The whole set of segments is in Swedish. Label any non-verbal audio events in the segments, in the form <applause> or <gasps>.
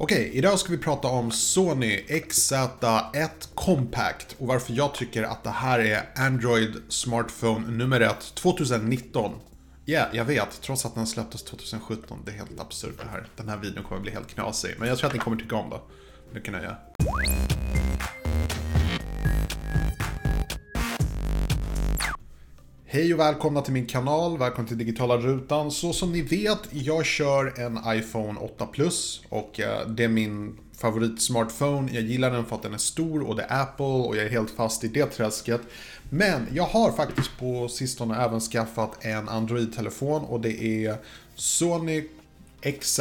Okej, idag ska vi prata om Sony XZ1 Compact och varför jag tycker att det här är Android Smartphone nummer ett 2019. Ja, yeah, jag vet, trots att den släpptes 2017. Det är helt absurt det här. Den här videon kommer bli helt knasig, men jag tror att ni kommer tycka om det. Mycket nöje. Hej och välkomna till min kanal, välkomna till digitala rutan. Så som ni vet, jag kör en iPhone 8 Plus och eh, det är min favoritsmartphone. Jag gillar den för att den är stor och det är Apple och jag är helt fast i det träsket. Men jag har faktiskt på sistone även skaffat en Android-telefon och det är Sony XZ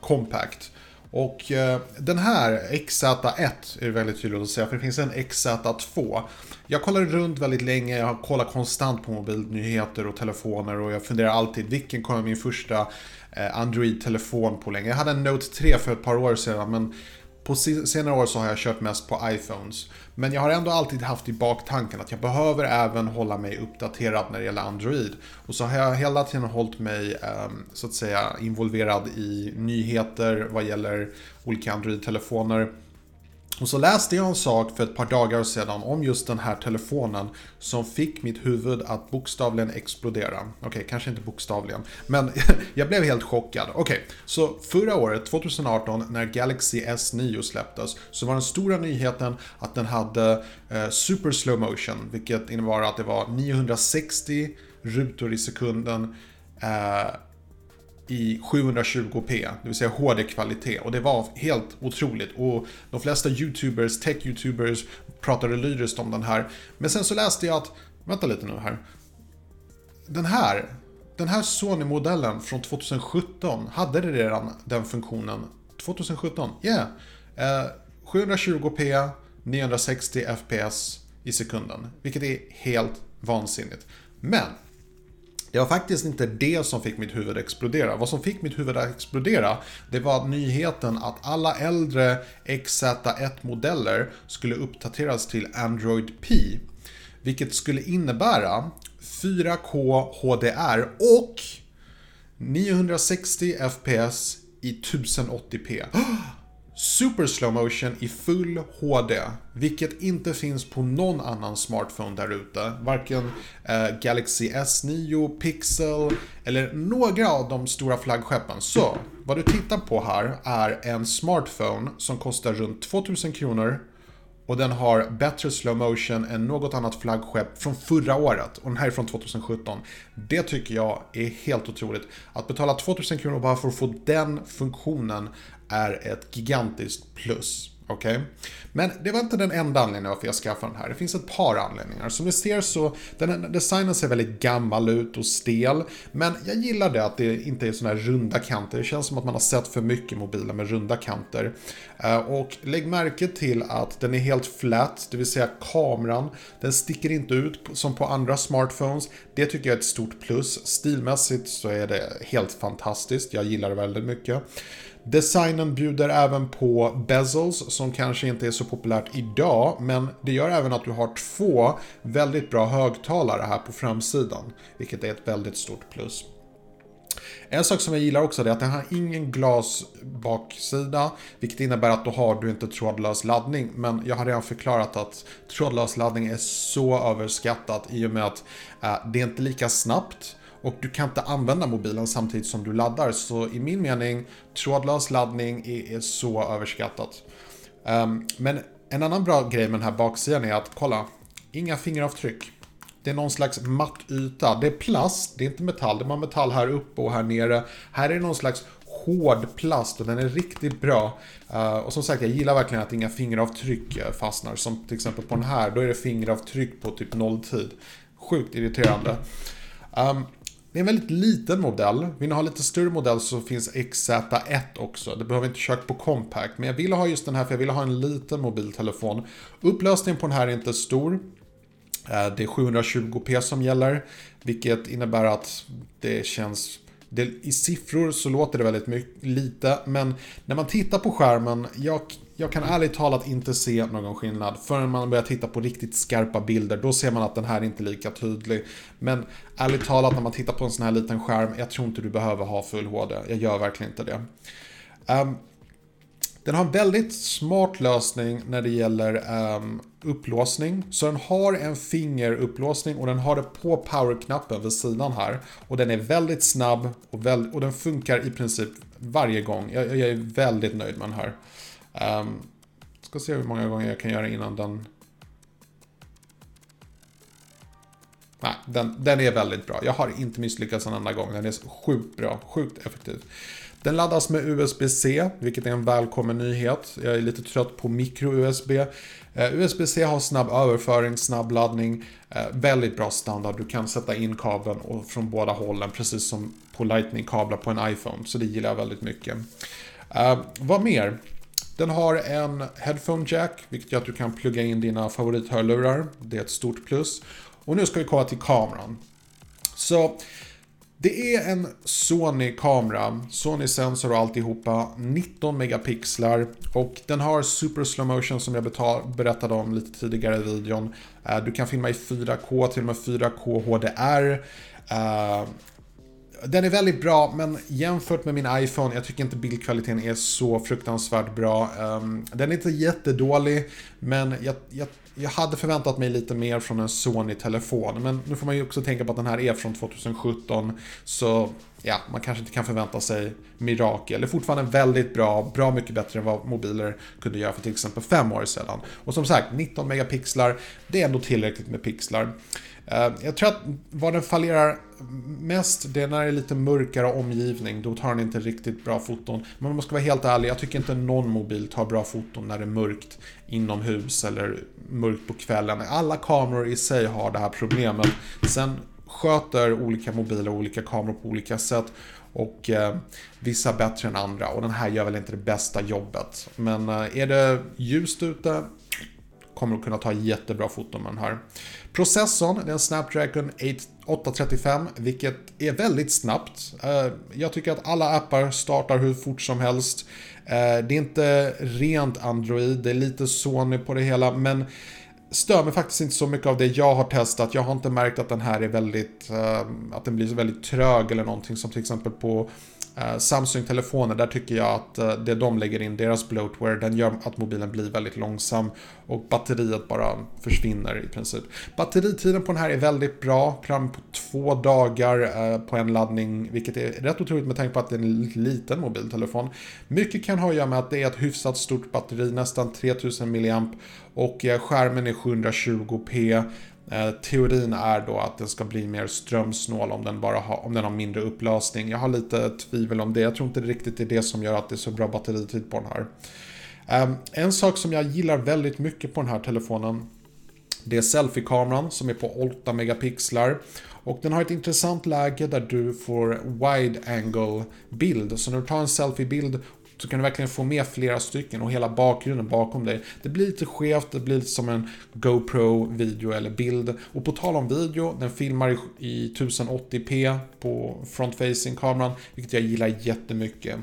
Compact. Och eh, den här XZ1 är väldigt tydligt att säga, för det finns en XZ2. Jag kollar runt väldigt länge, jag kollar konstant på mobilnyheter och telefoner och jag funderar alltid vilken kommer min första eh, Android-telefon på länge. Jag hade en Note 3 för ett par år sedan men på senare år så har jag kört mest på iPhones. Men jag har ändå alltid haft i baktanken att jag behöver även hålla mig uppdaterad när det gäller Android. Och så har jag hela tiden hållit mig ehm, så att säga involverad i nyheter vad gäller olika Android-telefoner. Och så läste jag en sak för ett par dagar sedan om just den här telefonen som fick mitt huvud att bokstavligen explodera. Okej, okay, kanske inte bokstavligen, men <laughs> jag blev helt chockad. Okej, okay, så förra året, 2018, när Galaxy S9 släpptes så var den stora nyheten att den hade eh, super slow motion, vilket innebar att det var 960 rutor i sekunden eh, i 720p, det vill säga HD-kvalitet. Och det var helt otroligt. Och de flesta YouTubers, tech-YouTubers pratade lyriskt om den här. Men sen så läste jag att, vänta lite nu här. Den här, den här Sony-modellen från 2017 hade redan den funktionen 2017. Yeah. Eh, 720p, 960 fps i sekunden. Vilket är helt vansinnigt. Men det var faktiskt inte det som fick mitt huvud att explodera. Vad som fick mitt huvud att explodera, det var nyheten att alla äldre XZ1-modeller skulle uppdateras till Android P. Vilket skulle innebära 4K HDR och 960 FPS i 1080p. <gasps> Super slow motion i full HD, vilket inte finns på någon annan smartphone där ute. Varken eh, Galaxy S9, Pixel eller några av de stora flaggskeppen. Så, vad du tittar på här är en smartphone som kostar runt 2000 kronor och den har bättre slow motion än något annat flaggskepp från förra året. Och den här är från 2017. Det tycker jag är helt otroligt. Att betala 2000 kronor bara för att få den funktionen är ett gigantiskt plus. Okay? Men det var inte den enda anledningen varför jag skaffade den här. Det finns ett par anledningar. Som ni ser så, den designen ser väldigt gammal ut och stel. Men jag gillar det att det inte är sådana här runda kanter. Det känns som att man har sett för mycket mobiler med runda kanter. Eh, och lägg märke till att den är helt flat, det vill säga kameran. Den sticker inte ut som på andra smartphones. Det tycker jag är ett stort plus. Stilmässigt så är det helt fantastiskt. Jag gillar det väldigt mycket. Designen bjuder även på bezels som kanske inte är så populärt idag men det gör även att du har två väldigt bra högtalare här på framsidan. Vilket är ett väldigt stort plus. En sak som jag gillar också är att den har ingen glasbaksida, vilket innebär att då har du inte trådlös laddning. Men jag har redan förklarat att trådlös laddning är så överskattat i och med att eh, det är inte lika snabbt och du kan inte använda mobilen samtidigt som du laddar. Så i min mening, trådlös laddning är, är så överskattat. Um, men en annan bra grej med den här baksidan är att, kolla, inga fingeravtryck. Det är någon slags matt yta. Det är plast, det är inte metall. Det är metall här uppe och här nere. Här är det någon slags hård plast och den är riktigt bra. Uh, och som sagt, jag gillar verkligen att inga fingeravtryck eh, fastnar. Som till exempel på den här, då är det fingeravtryck på typ nolltid. Sjukt irriterande. Um, det är en väldigt liten modell. Vill ni ha lite större modell så finns XZ1 också. Det behöver inte köra på compact. Men jag ville ha just den här för jag ville ha en liten mobiltelefon. Upplösningen på den här är inte stor. Eh, det är 720p som gäller. Vilket innebär att det känns det, I siffror så låter det väldigt mycket, lite, men när man tittar på skärmen, jag, jag kan ärligt talat inte se någon skillnad. Förrän man börjar titta på riktigt skarpa bilder, då ser man att den här är inte är lika tydlig. Men ärligt talat, när man tittar på en sån här liten skärm, jag tror inte du behöver ha full HD. Jag gör verkligen inte det. Um, Den har en väldigt smart lösning när det gäller um, upplåsning. Så den har en fingerupplåsning och den har det på powerknappen vid sidan här. Och den är väldigt snabb och, väl, och den funkar i princip varje gång. Jag, jag är väldigt nöjd med den här. Um, ska se hur många gånger jag kan göra innan den... Nej, den, den är väldigt bra. Jag har inte misslyckats en enda gång. Den är sjukt bra, sjukt effektiv. Den laddas med USB-C, vilket är en välkommen nyhet. Jag är lite trött på micro-USB. Eh, USB-C har snabb överföring, snabb laddning, eh, väldigt bra standard. Du kan sätta in kabeln och från båda hållen, precis som på Lightning-kablar på en iPhone. Så det gillar jag väldigt mycket. Eh, vad mer? Den har en headphone jack, vilket gör att du kan plugga in dina favorithörlurar. Det är ett stort plus. Och nu ska vi kolla till kameran. Så det är en Sony-kamera, Sony sensor och alltihopa, 19 megapixlar och den har super slow motion som jag berättade om lite tidigare i videon. Eh, du kan filma i 4K, till och med 4K HDR. Eh, den är väldigt bra, men jämfört med min iPhone, jag tycker inte bildkvaliteten är så fruktansvärt bra. Um, den är inte jättedålig, men jag, jag, jag hade förväntat mig lite mer från en Sony-telefon. Men nu får man ju också tänka på att den här är från 2017, så ja, man kanske inte kan förvänta sig mirakel. Det är fortfarande väldigt bra, bra mycket bättre än vad mobiler kunde göra för till exempel fem år sedan. Och som sagt, 19 megapixlar, det är ändå tillräckligt med pixlar. Eh, jag tror att vad den fallerar mest, det är när det är lite mörkare omgivning. Då tar den inte riktigt bra foton. Men om man ska vara helt ärlig, jag tycker inte någon mobil tar bra foton när det är mörkt inomhus eller mörkt på kvällen. Alla kameror i sig har det här problemet. Sen sköter olika mobiler och olika kameror på olika sätt. Och eh, vissa bättre än andra. Och den här gör väl inte det bästa jobbet. Men eh, är det ljust ute kommer att kunna ta jättebra foton med den här. Processorn, det är en Snapdragon 835, vilket är väldigt snabbt. Eh, jag tycker att alla appar startar hur fort som helst. Eh, det är inte rent Android, det är lite Sony på det hela, men stör mig faktiskt inte så mycket av det jag har testat. Jag har inte märkt att den här är väldigt, ehm, att den blir väldigt trög eller någonting som till exempel på eh, Samsung-telefoner, där tycker jag att eh, det de lägger in, deras bloatware, den gör att mobilen blir väldigt långsam och batteriet bara försvinner i princip. Batteritiden på den här är väldigt bra, klarar på två dagar eh, på en laddning, vilket är rätt otroligt med tanke på att det är en liten mobiltelefon. Mycket kan ha att göra med att det är ett hyfsat stort batteri, nästan 3000 mAh och skärmen är 720p. Eh, teorin är då att den ska bli mer strömsnål om den, bara har, om den har mindre upplösning. Jag har lite tvivel om det. Jag tror inte det riktigt är det som gör att det är så bra batteritid på den här. Ehm, en sak som jag gillar väldigt mycket på den här telefonen det är selfie-kameran som är på 8 megapixlar. Och den har ett intressant läge där du får wide angle bild. Så när du tar en selfie-bild så kan du verkligen få med flera stycken och hela bakgrunden bakom dig. Det blir lite skevt, det blir lite som en GoPro-video eller bild. Och på tal om video, den filmar i 1080p på front-facing-kameran, vilket jag gillar jättemycket.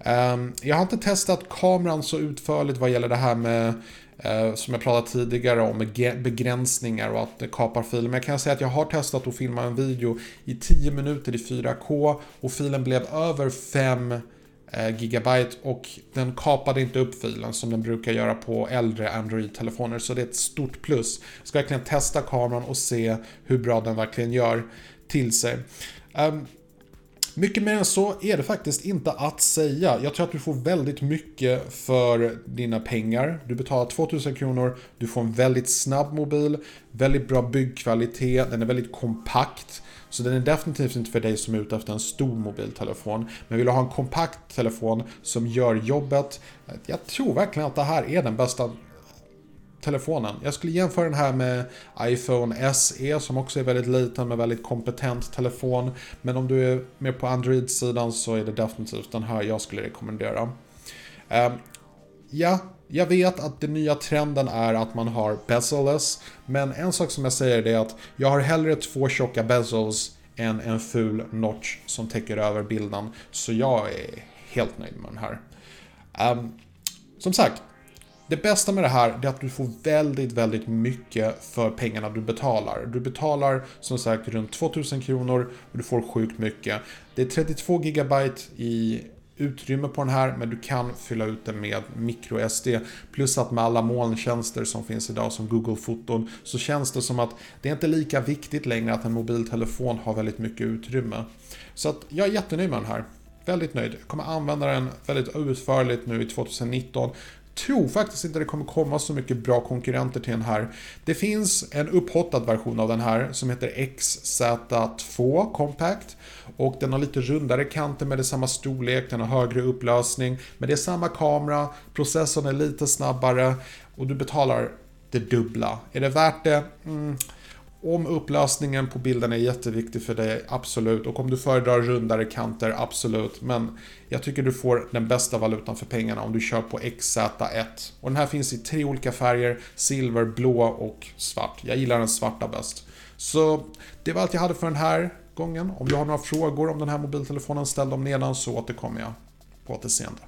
Ehm, jag har inte testat kameran så utförligt vad gäller det här med eh, som jag pratade tidigare om begränsningar och att det kapar filen, Men jag kan säga att jag har testat att filma en video i 10 minuter i 4K och filen blev över 5 Eh, gigabyte och den kapade inte upp filen som den brukar göra på äldre Android-telefoner så det är ett stort plus. Jag ska verkligen testa kameran och se hur bra den verkligen gör till sig. Um, mycket mer än så är det faktiskt inte att säga. Jag tror att du får väldigt mycket för dina pengar. Du betalar 2000 kronor, du får en väldigt snabb mobil, väldigt bra byggkvalitet, den är väldigt kompakt. Så den är definitivt inte för dig som är ute efter en stor mobiltelefon. Men vill du ha en kompakt telefon som gör jobbet. Jag tror verkligen att det här är den bästa telefonen. Jag skulle jämföra den här med iPhone SE som också är väldigt liten med väldigt kompetent telefon. Men om du är mer på Android-sidan så är det definitivt den här jag skulle rekommendera. Ehm, ja, jag vet att den nya trenden är att man har bezelless, men en sak som jag säger är att jag har hellre två tjocka bezels än en ful notch som täcker över bilden. Så jag är helt nöjd med den här. Um, som sagt, det bästa med det här är att du får väldigt, väldigt mycket för pengarna du betalar. Du betalar som sagt runt 2000 kronor och du får sjukt mycket. Det är 32 GB i utrymme på den här, men du kan fylla ut den med microSD. Plus att med alla molntjänster som finns idag som Google-foton så känns det som att det är inte lika viktigt längre att en mobiltelefon har väldigt mycket utrymme. Så att jag är jättenöjd med den här. Väldigt nöjd. Jag kommer använda den väldigt utförligt nu i 2019 tror faktiskt inte det kommer komma så mycket bra konkurrenter till den här. Det finns en upphottad version av den här som heter XZ2 Compact. Och den har lite rundare kanter med det samma storlek, den har högre upplösning. Men det är samma kamera, processorn är lite snabbare och du betalar det dubbla. Är det värt det? Mm. Om upplösningen på bilden är jätteviktig för dig, absolut. Och om du föredrar rundare kanter, absolut. Men jag tycker du får den bästa valutan för pengarna om du kör på XZ1. Och den här finns i tre olika färger, silver, blå och svart. Jag gillar den svarta bäst. Så det var allt jag hade för den här gången. Om du har några frågor om den här mobiltelefonen, ställ dem nedan så återkommer jag på återseende.